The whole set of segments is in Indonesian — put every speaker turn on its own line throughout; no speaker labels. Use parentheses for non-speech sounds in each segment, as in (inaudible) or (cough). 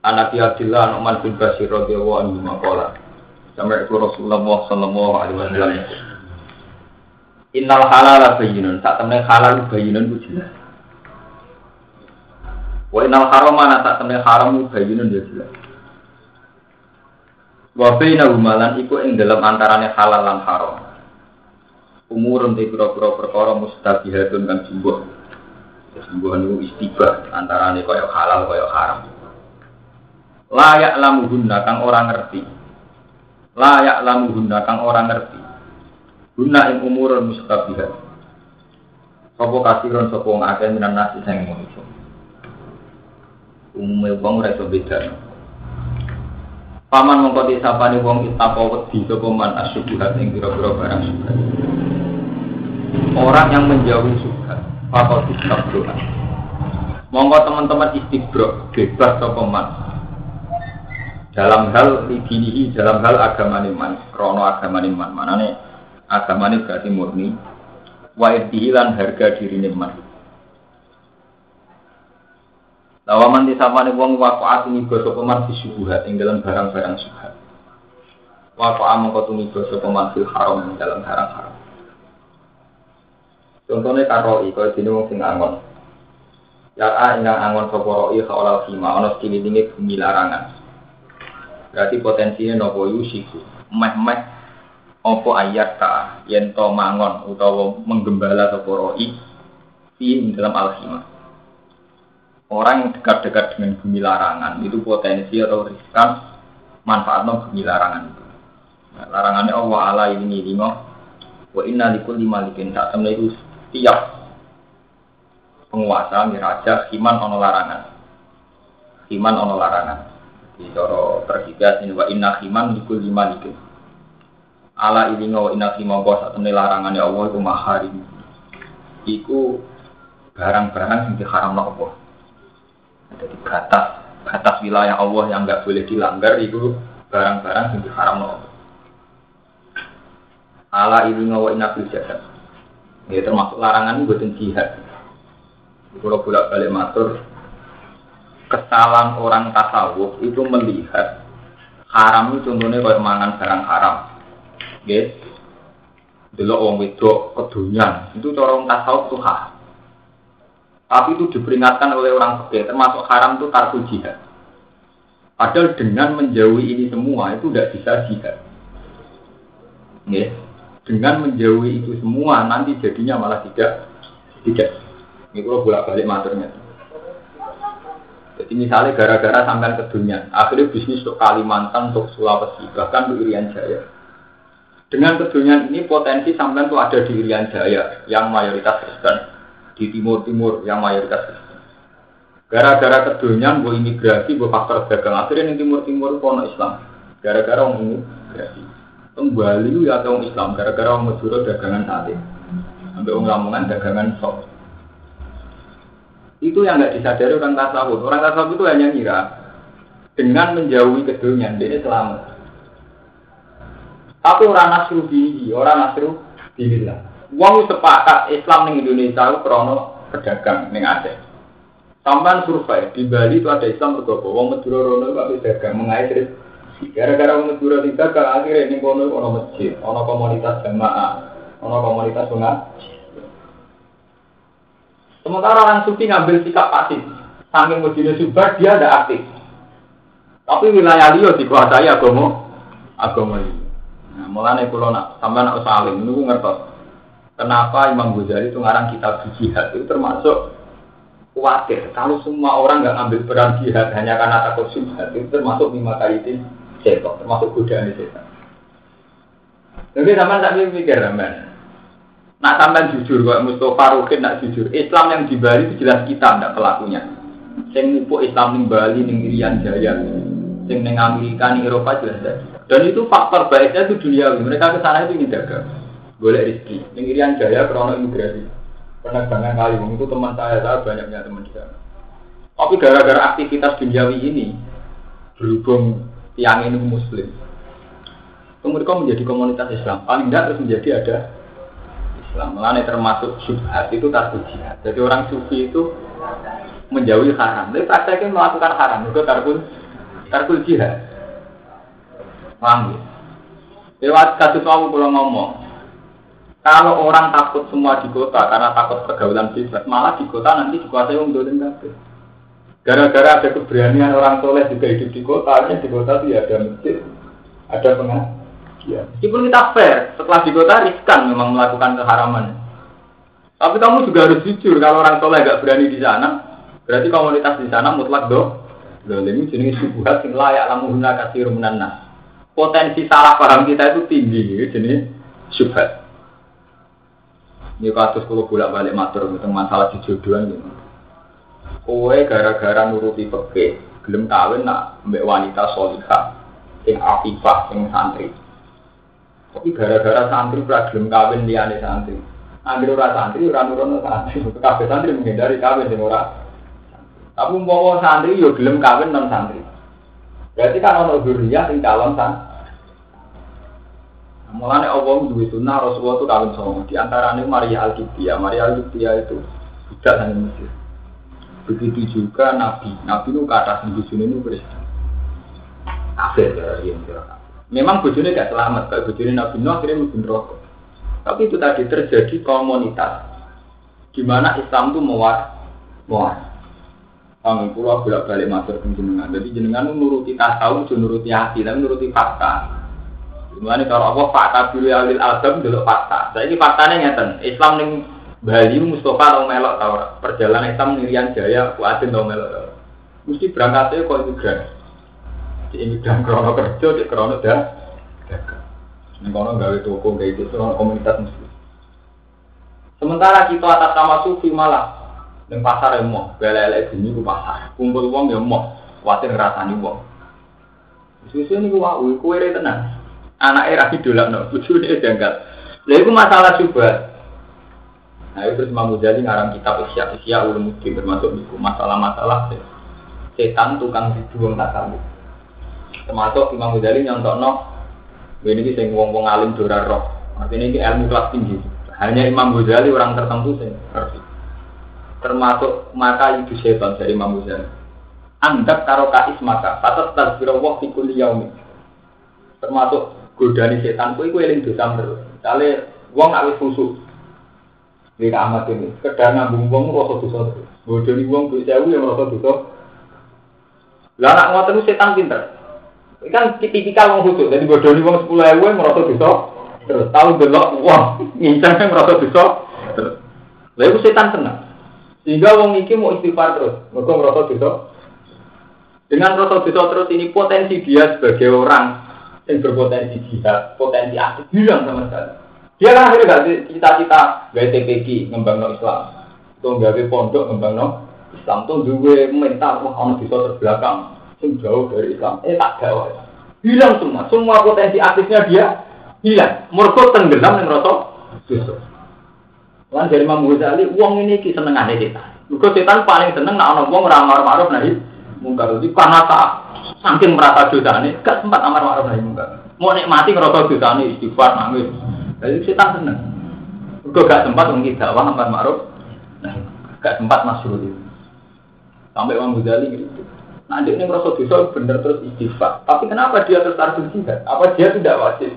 Anak Abdullah Nu'man bin Basir radhiyallahu anhu maqala. Sampai itu Rasulullah sallallahu alaihi wasallam. Innal halala bayyinun, tak temne halal bayyinun ku jelas. Wa innal harama tak temne haram bayyinun ya jelas. Wa baina humalan iku ing dalam antarane halal lan haram. Umurun te pira-pira perkara mustabihatun kan jumbuh. Jumbuh niku istibah antarane kaya halal kaya haram layak guna kang orang ngerti. Layak guna kang orang ngerti. Guna ing umurun mustabihat sopo kasiron sopo ngake minan nasi sayang manusia umumnya wong ora iso beda. Paman mongko disapani wong itako wedi sapa man asyubuhat ing pira-pira barang syubhat orang yang menjauhi syubhat fakol istabroha mongko teman-teman istiqbro bebas sapa man dalam hal dinihi dalam hal agama iman krono agama iman mana nih agama ini berarti murni. Wa lan harga diri iman lawaman di sama nih wong wafaat ini gosok peman di subuhat ing dalam barang-barang subhat wafaat mengko tuni gosok peman fil haram ing dalam barang haram. Contohnya karoi kalau sini wong sing angon. Ya a ingang angon soporoi kaolal khima ono sekililingi bumi larangan Berarti potensinya nopo yusiku. Meh-meh opo ayat ka yen to mangon utawa menggembala sapa roi di dalam alhima. Orang yang dekat-dekat dengan bumi larangan itu potensi atau riskan manfaatnya bumi larangan itu. Nah, larangannya Allah ala ini lima wa inna likul lima likin tak temen itu tiap penguasa raja iman ono larangan iman ono larangan di coro tergigas ini wa inna khiman likul lima likul. Ala ini wa inna khima bos atau larangan ya Allah itu maharim. Iku barang-barang yang diharam Allah. Jadi batas batas wilayah Allah yang nggak boleh dilanggar itu barang-barang yang diharam Allah. Ala ini wa inna jasad. Ya termasuk larangan buatin jihad. Kalau bolak balik matur, kesalahan orang tasawuf itu melihat haram itu contohnya kalau mangan barang haram. Guys, dulu orang wedok kedunyan itu cara orang tasawuf tuh haram. Tapi itu diperingatkan oleh orang fakir, termasuk haram itu tarku jihad. Padahal dengan menjauhi ini semua itu tidak bisa jihad. Yes. Dengan menjauhi itu semua nanti jadinya malah tidak tidak. Ini kalau bolak balik maturnya. Misalnya gara-gara sampai ke dunia, akhirnya bisnis untuk Kalimantan, untuk Sulawesi, bahkan untuk Irian Jaya. Dengan kedunian ini potensi sampai itu ada di Irian Jaya yang mayoritas Kristen, di Timur Timur yang mayoritas Kristen. Gara-gara kedunian, bu imigrasi, bu faktor dagang, akhirnya di Timur Timur kono Islam. Gara-gara orang imigrasi. Kembali ya orang Islam, gara-gara orang Madura dagangan sate. Sampai orang Lamongan dagangan sok. Itu yang nggak disadari orang tasawuf. Orang tasawuf itu hanya ngira dengan menjauhi kedunian dia selamat. Tapi orang nasru diri, orang nasru lah. Uang sepakat Islam di Indonesia itu krono pedagang ning Aceh. Sampai survei di Bali itu ada Islam bergopo. Wong Madura rono itu dagang mengait Gara-gara wong Madura tidak akhirnya ini kono ono masjid, ono komunitas jamaah, ono komunitas pengaji. Sementara orang sufi ngambil sikap pasif. Saking mujine subah dia ada aktif. Tapi wilayah liya dikuasai agama agama ini. Nah, mulane kula nak sampean nak saling niku ngertos. Kenapa Imam Ghazali itu ngarang kitab jihad itu termasuk khawatir kalau semua orang nggak ngambil peran jihad hanya karena takut subhat itu termasuk lima kali setan termasuk godaan setan. Jadi sampean tak mikir sampean. Nak sampai jujur kok Mustafa Rukin nak jujur. Islam yang di Bali itu jelas kita tidak pelakunya. Sing nipu Islam ning Bali ning Irian Jaya. Sing ning Amerika ning Eropa jelas ada. Dan itu faktor baiknya itu dunia. Mereka ke sana itu ingin dagang. Boleh rezeki. Ning Irian Jaya krono imigrasi. Penerbangan kali itu teman saya, saya banyaknya teman di sana. Tapi gara-gara aktivitas duniawi ini berhubung tiang ini muslim, kemudian menjadi komunitas Islam. Paling tidak terus menjadi ada Islam. Termasuk syubhat itu tak jihad. Jadi orang sufi itu menjauhi haram. Tapi prakteknya melakukan haram. Itu tarkul tarkul jihad. Paham ya? Lewat kasus kamu kalau ngomong, kalau orang takut semua di kota karena takut pergaulan bebas, malah di kota nanti dikuasai orang dolim kabeh. Gara-gara ada keberanian orang soleh juga hidup di kota, di kota itu ya ada masjid, ada pengajian Ya. Meskipun kita fair, setelah di kota riskan memang melakukan keharaman. Tapi kamu juga harus jujur kalau orang soleh gak berani di sana, berarti komunitas di sana mutlak do. Loh, ini jenis subuhat yang layak lamu guna kasih rumunana. Potensi salah paham kita itu tinggi, jenis subhat. Ini kasus kalau bolak balik matur tentang masalah jodohan gitu. Kowe gara-gara nuruti peke, belum kawin nak mbak wanita solihah, sing afifah, sing santri. Tapi gara-gara santri ora gelem kawin liyane santri. Ambil ora santri ora nurono santri. Kabeh santri menghindari kawin sing ora. Tapi mau santri yo gelem kawin non santri. Berarti kan ono zuriyah sing calon san. Mulane Allah duwe sunnah Rasulullah itu kawin sama. Di antaranya Maria al Maria al itu tidak hanya Mesir. Begitu juga Nabi. Nabi itu kata sendiri sini itu Kristen. Kafir ya, yang kira Memang bojone gak selamat, kalau bojone Nabi Nuh akhirnya mungkin rokok. Tapi itu tadi terjadi komunitas di mana Islam itu mewar, mewar. Kami pulau bolak balik masuk ke jenengan. Jadi jenengan nuruti tasawuf, nuruti hati, tapi nuruti fakta. Gimana kalau apa fakta dulu alil album dulu fakta. Saya ini faktanya ngeten. Islam ning Bali Mustafa tau melok tau perjalanan Islam Nirian Jaya, Kuatin tau melok tau. Mesti berangkatnya kok itu di imigran krono kerja di krono dah. Ini kono gawe toko kayak itu krono komunitas muslim. Sementara kita atas nama sufi malah yang pasar yang mau bela-bela ini ke pasar. Kumpul uang yang mau khawatir ngerasani uang. Susu ini gua wah kue tenang anak era idola no. Lucu dia janggal. Lalu itu masalah juga. Nah itu terus Imam Ghazali ngarang kitab Isya Isya Ulumuddin termasuk itu masalah-masalah setan tukang dibuang tak tahu. Termasuk Imam Ghazali no, ini sing wong-wong alim dora roh. Artinya ini ilmu kelas tinggi. Hanya Imam Ghazali orang tertentu ngerti. Termasuk maka itu setan dari Imam Ghazali. Anggap karo kais maka patas tasbirullah fi kulli yaumi. Termasuk godani setan kuwi kuwi eling dosa terus. Kale wong awis khusus. Di amat ini, kedang ngambung wong rasa dosa terus. Godani wong kuwi sewu yang rasa dosa. Lah nak setan pinter kan tipikal wong khusus jadi bodoni wong sepuluh ewu merasa bisa terus tahu delok wong ngincang merasa bisa terus. Lalu setan senang sehingga wong iki mau istighfar terus mereka merasa bisa. Dengan merasa bisa terus ini potensi dia sebagai orang yang berpotensi jihad potensi aktif hilang sama sekali. Dia kan akhirnya gak cita-cita TPG ngembang no Islam. Atau gak pondok ngembang no Islam. Tuh dua mental wah orang bisa terbelakang yang jauh dari Islam, eh tak jauh. Hilang semua, semua potensi aktifnya dia hilang. Mereka tenggelam yang rosok dosa. Lan dari Imam Ghazali, uang ini ki seneng ada setan. Mereka setan paling seneng nak orang uang ramar maruf nahi mungkar. Jadi karena tak saking merasa dosa ini, gak sempat amar maruf nahi mungkar. Mau nikmati ngerasa ini istighfar nangis. Jadi setan seneng. Mereka gak sempat dakwah amar maruf. Gak sempat itu. Sampai Imam Ghazali gitu. Nah, dia ini merasa dosa benar terus istighfar. Tapi kenapa dia terus tarjun jihad? Apa dia tidak wajib?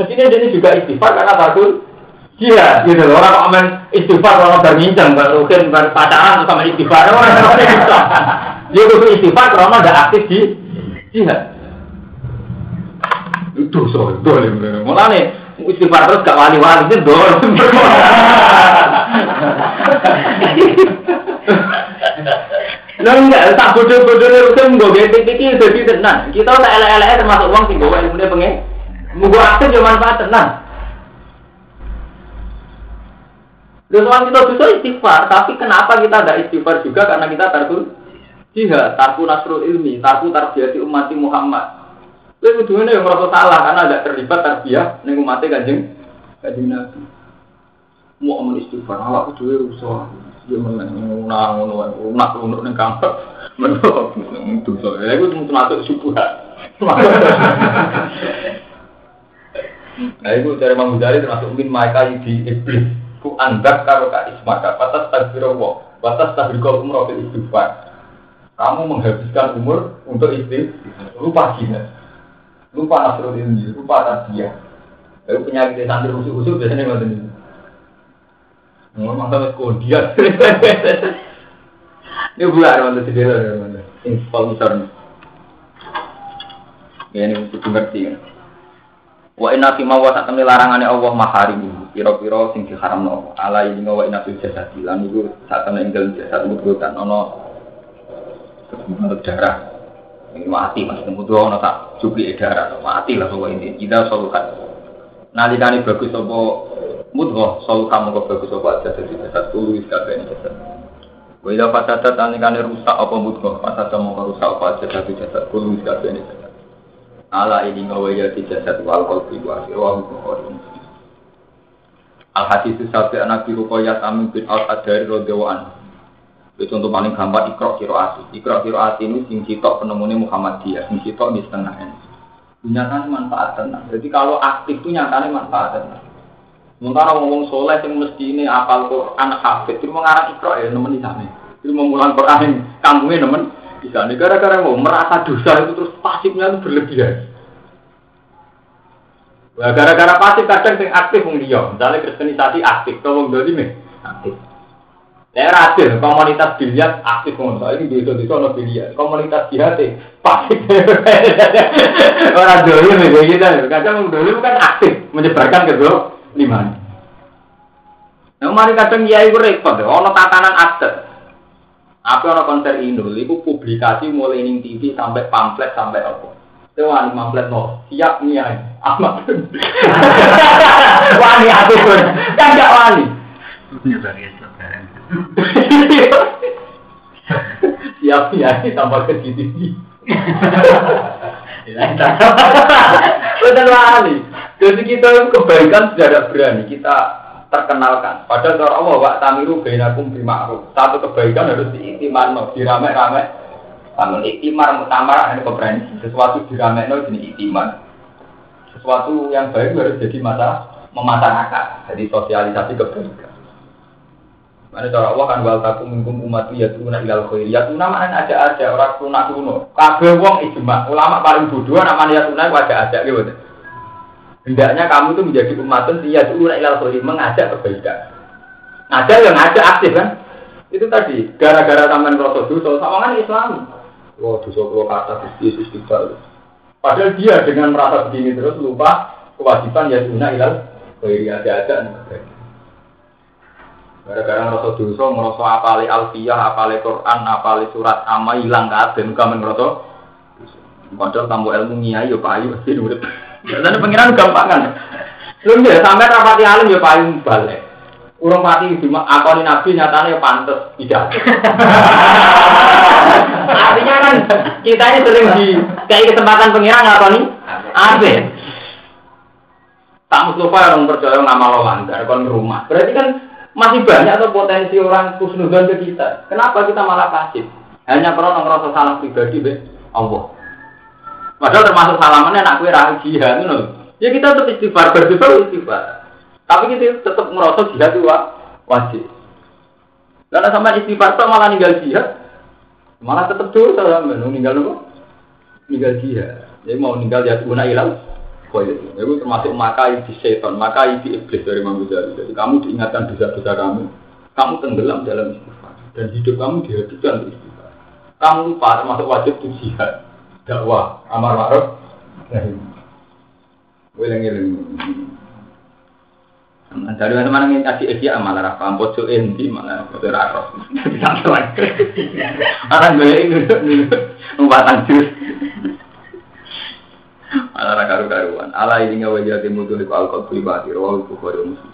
Mestinya dia ini juga istighfar karena tarjun jihad. Gitu loh. Orang aman istighfar kalau berbincang, mungkin berpacaran sama istighfar. Dia kudu istighfar karena ada aktif di jihad. Itu so, itu Mulai nih, istighfar terus gak wali-wali itu dol. Lo enggak, tak bodoh-bodoh urusan gue gede iki jadi tenang. Kita tak elek-elek termasuk uang sih gue ilmu pengen. Mugo aktif yo manfaat tenang. Lalu orang kita bisa istighfar, tapi kenapa kita ada istighfar juga karena kita tertul Jihad, tarku nasrul ilmi, tarku tarbiyati umat Muhammad. Lalu kudunya yang merasa salah karena ada terlibat tarbiyah ning umatnya kanjeng kanjeng Nabi. Mau amal istighfar, awak kudu rusak. Dia menang ngono ngono nak ngono ning kamar. Menurut dosa. Ya iku masuk subuh. Nah itu dari Imam Ghazali termasuk min maika di iblis. Ku anggap karo ka ismaka batas takbirawa, batas takbirul umroh istighfar. Kamu menghabiskan umur untuk istri, lupa gina, lupa nasrul ilmi, lupa tarbiyah. Lalu penyakit santri usul-usul biasanya nggak ini. Ngomong sampai kodian. (laughs) Ini bulan mana sendiri mana. Install misalnya. Ya ini mesti ngerti ya. Wa inna fi ma wa satamni larangane Allah maharimu pira-pira sing diharamno. Ala ini wa inna fil jasad lan iku satamne ing dalem jasad ana untuk darah ini mati mas temu dua ono tak cukup darah mati lah soal ini. Kita solukan. Nalikane bagus apa? Mudhoh solu kamu kok bagus apa aja jadi jasad kabeh ini jasad. Wila fasadat nalikane rusak apa mudhoh fasadat mau rusak apa aja jadi jasad tulis kabeh jasad. Ala ini ngawa ya jasad wal qalbi wa wa bukhari Al hadis sabi anak koyat amin bin al adari rodewan itu contoh paling gampang ikro kiroati. Ikro kiroati ini sing citok penemunya Muhammadiyah, sing citok di setengah ini. Nyatanya manfaat tenang. Jadi kalau aktif itu nyatanya manfaat tenang. Sementara ngomong soleh yang mesti ini apal Quran hafid, itu mengarah ikro ya nemen di sana. Itu mengulang Quran kampungnya nemen di sana. Gara-gara mau merasa dosa itu terus pasifnya itu berlebihan. gara-gara pasif kadang yang aktif wong dia, misalnya kristenisasi aktif, kalau wong nih aktif. Daerah adil, komunitas biliar aktif ngono. Ini di sana biliar. Komunitas jihad pasti orang dulu nih kayak gitu. Kadang dulu kan aktif menyebarkan ke lima. Nah, mari kadang ya itu repot. Ono tatanan aktif. Apa ono konser Indul, itu publikasi mulai ning TV sampai pamflet sampai apa. Itu wani pamflet no, siap nih. Amat. (laughs) (laughs) wani aktif kan gak wani. Siap ya, tambah ke sini. Betul wali. Jadi kita kebaikan sudah ada berani kita terkenalkan. Padahal kalau Allah wa tamiru bainakum bima'ruf. Satu kebaikan harus diiktiman, dirame-rame. Namun iktimar mutamar ini keberanian. Sesuatu dirame no ini iktiman. Sesuatu yang baik harus jadi masalah memasyarakat. Jadi sosialisasi kebaikan. Mana cara Allah kan wal takum minkum umat ya tuna ilal khair. Ya tuna mana ada ada orang tuna tuno. Kabeh wong ijma. Ulama paling bodoh namanya ya tuna ada ada gitu. Hendaknya kamu itu menjadi umatun ya tuna ilal khair mengajak kebaikan. Ngajak yang ngajak aktif kan. Itu tadi gara-gara taman rasa dosa sama kan Islam. Wah dosa kalau kata Yesus istighfar. Padahal dia dengan merasa begini terus lupa kewajiban ya tuna ilal khair ada ada. Gara-gara ngerasa dosa, ngerasa apali alfiyah, apali Quran, apali surat ama hilang kabeh muga men ngerasa. Padahal tambo ilmu nyai yo payu mesti urip. Dan pengiran gampangan. Lu ya sampai rapati alim yo payu balik. Urung mati cuma akoni nabi nyatanya pantes tidak. Artinya kan kita ini sering di kayak kesempatan pengiran ngakoni abe. Tak Mustafa orang percaya ngamal lancar kon rumah. Berarti kan masih banyak atau potensi orang kusnudon ke kita. Kenapa kita malah pasif? Hanya karena ngerasa salah pribadi be Allah. Padahal termasuk salamannya anak kue rahi jihad itu. Ya kita tetap istighfar, berdua istighfar. Tapi kita tetap merasa jihad itu wajib. Karena sama istighfar itu malah ninggal jihad, malah tetap dosa sama ninggal apa? Ninggal jihad. Jadi mau ninggal jihad guna ilang itu. Itu termasuk makai di setan, makai di iblis dari Imam Ghazali. Jadi kamu diingatkan dosa-dosa kamu, kamu tenggelam dalam istighfar dan hidup kamu dihabiskan di istighfar. Kamu lupa termasuk wajib di jihad, dakwah, amar ma'ruf, nahi. Weleng-weleng. Dari mana mana ngaji edia malah rafa pojok endi malah pojok raro. Santai lagi. Orang gue ini numpak jus. Ala karu karuan. Ala ini ngawe jadi mutu di alkohol pribadi. Rawal bukhari muslim.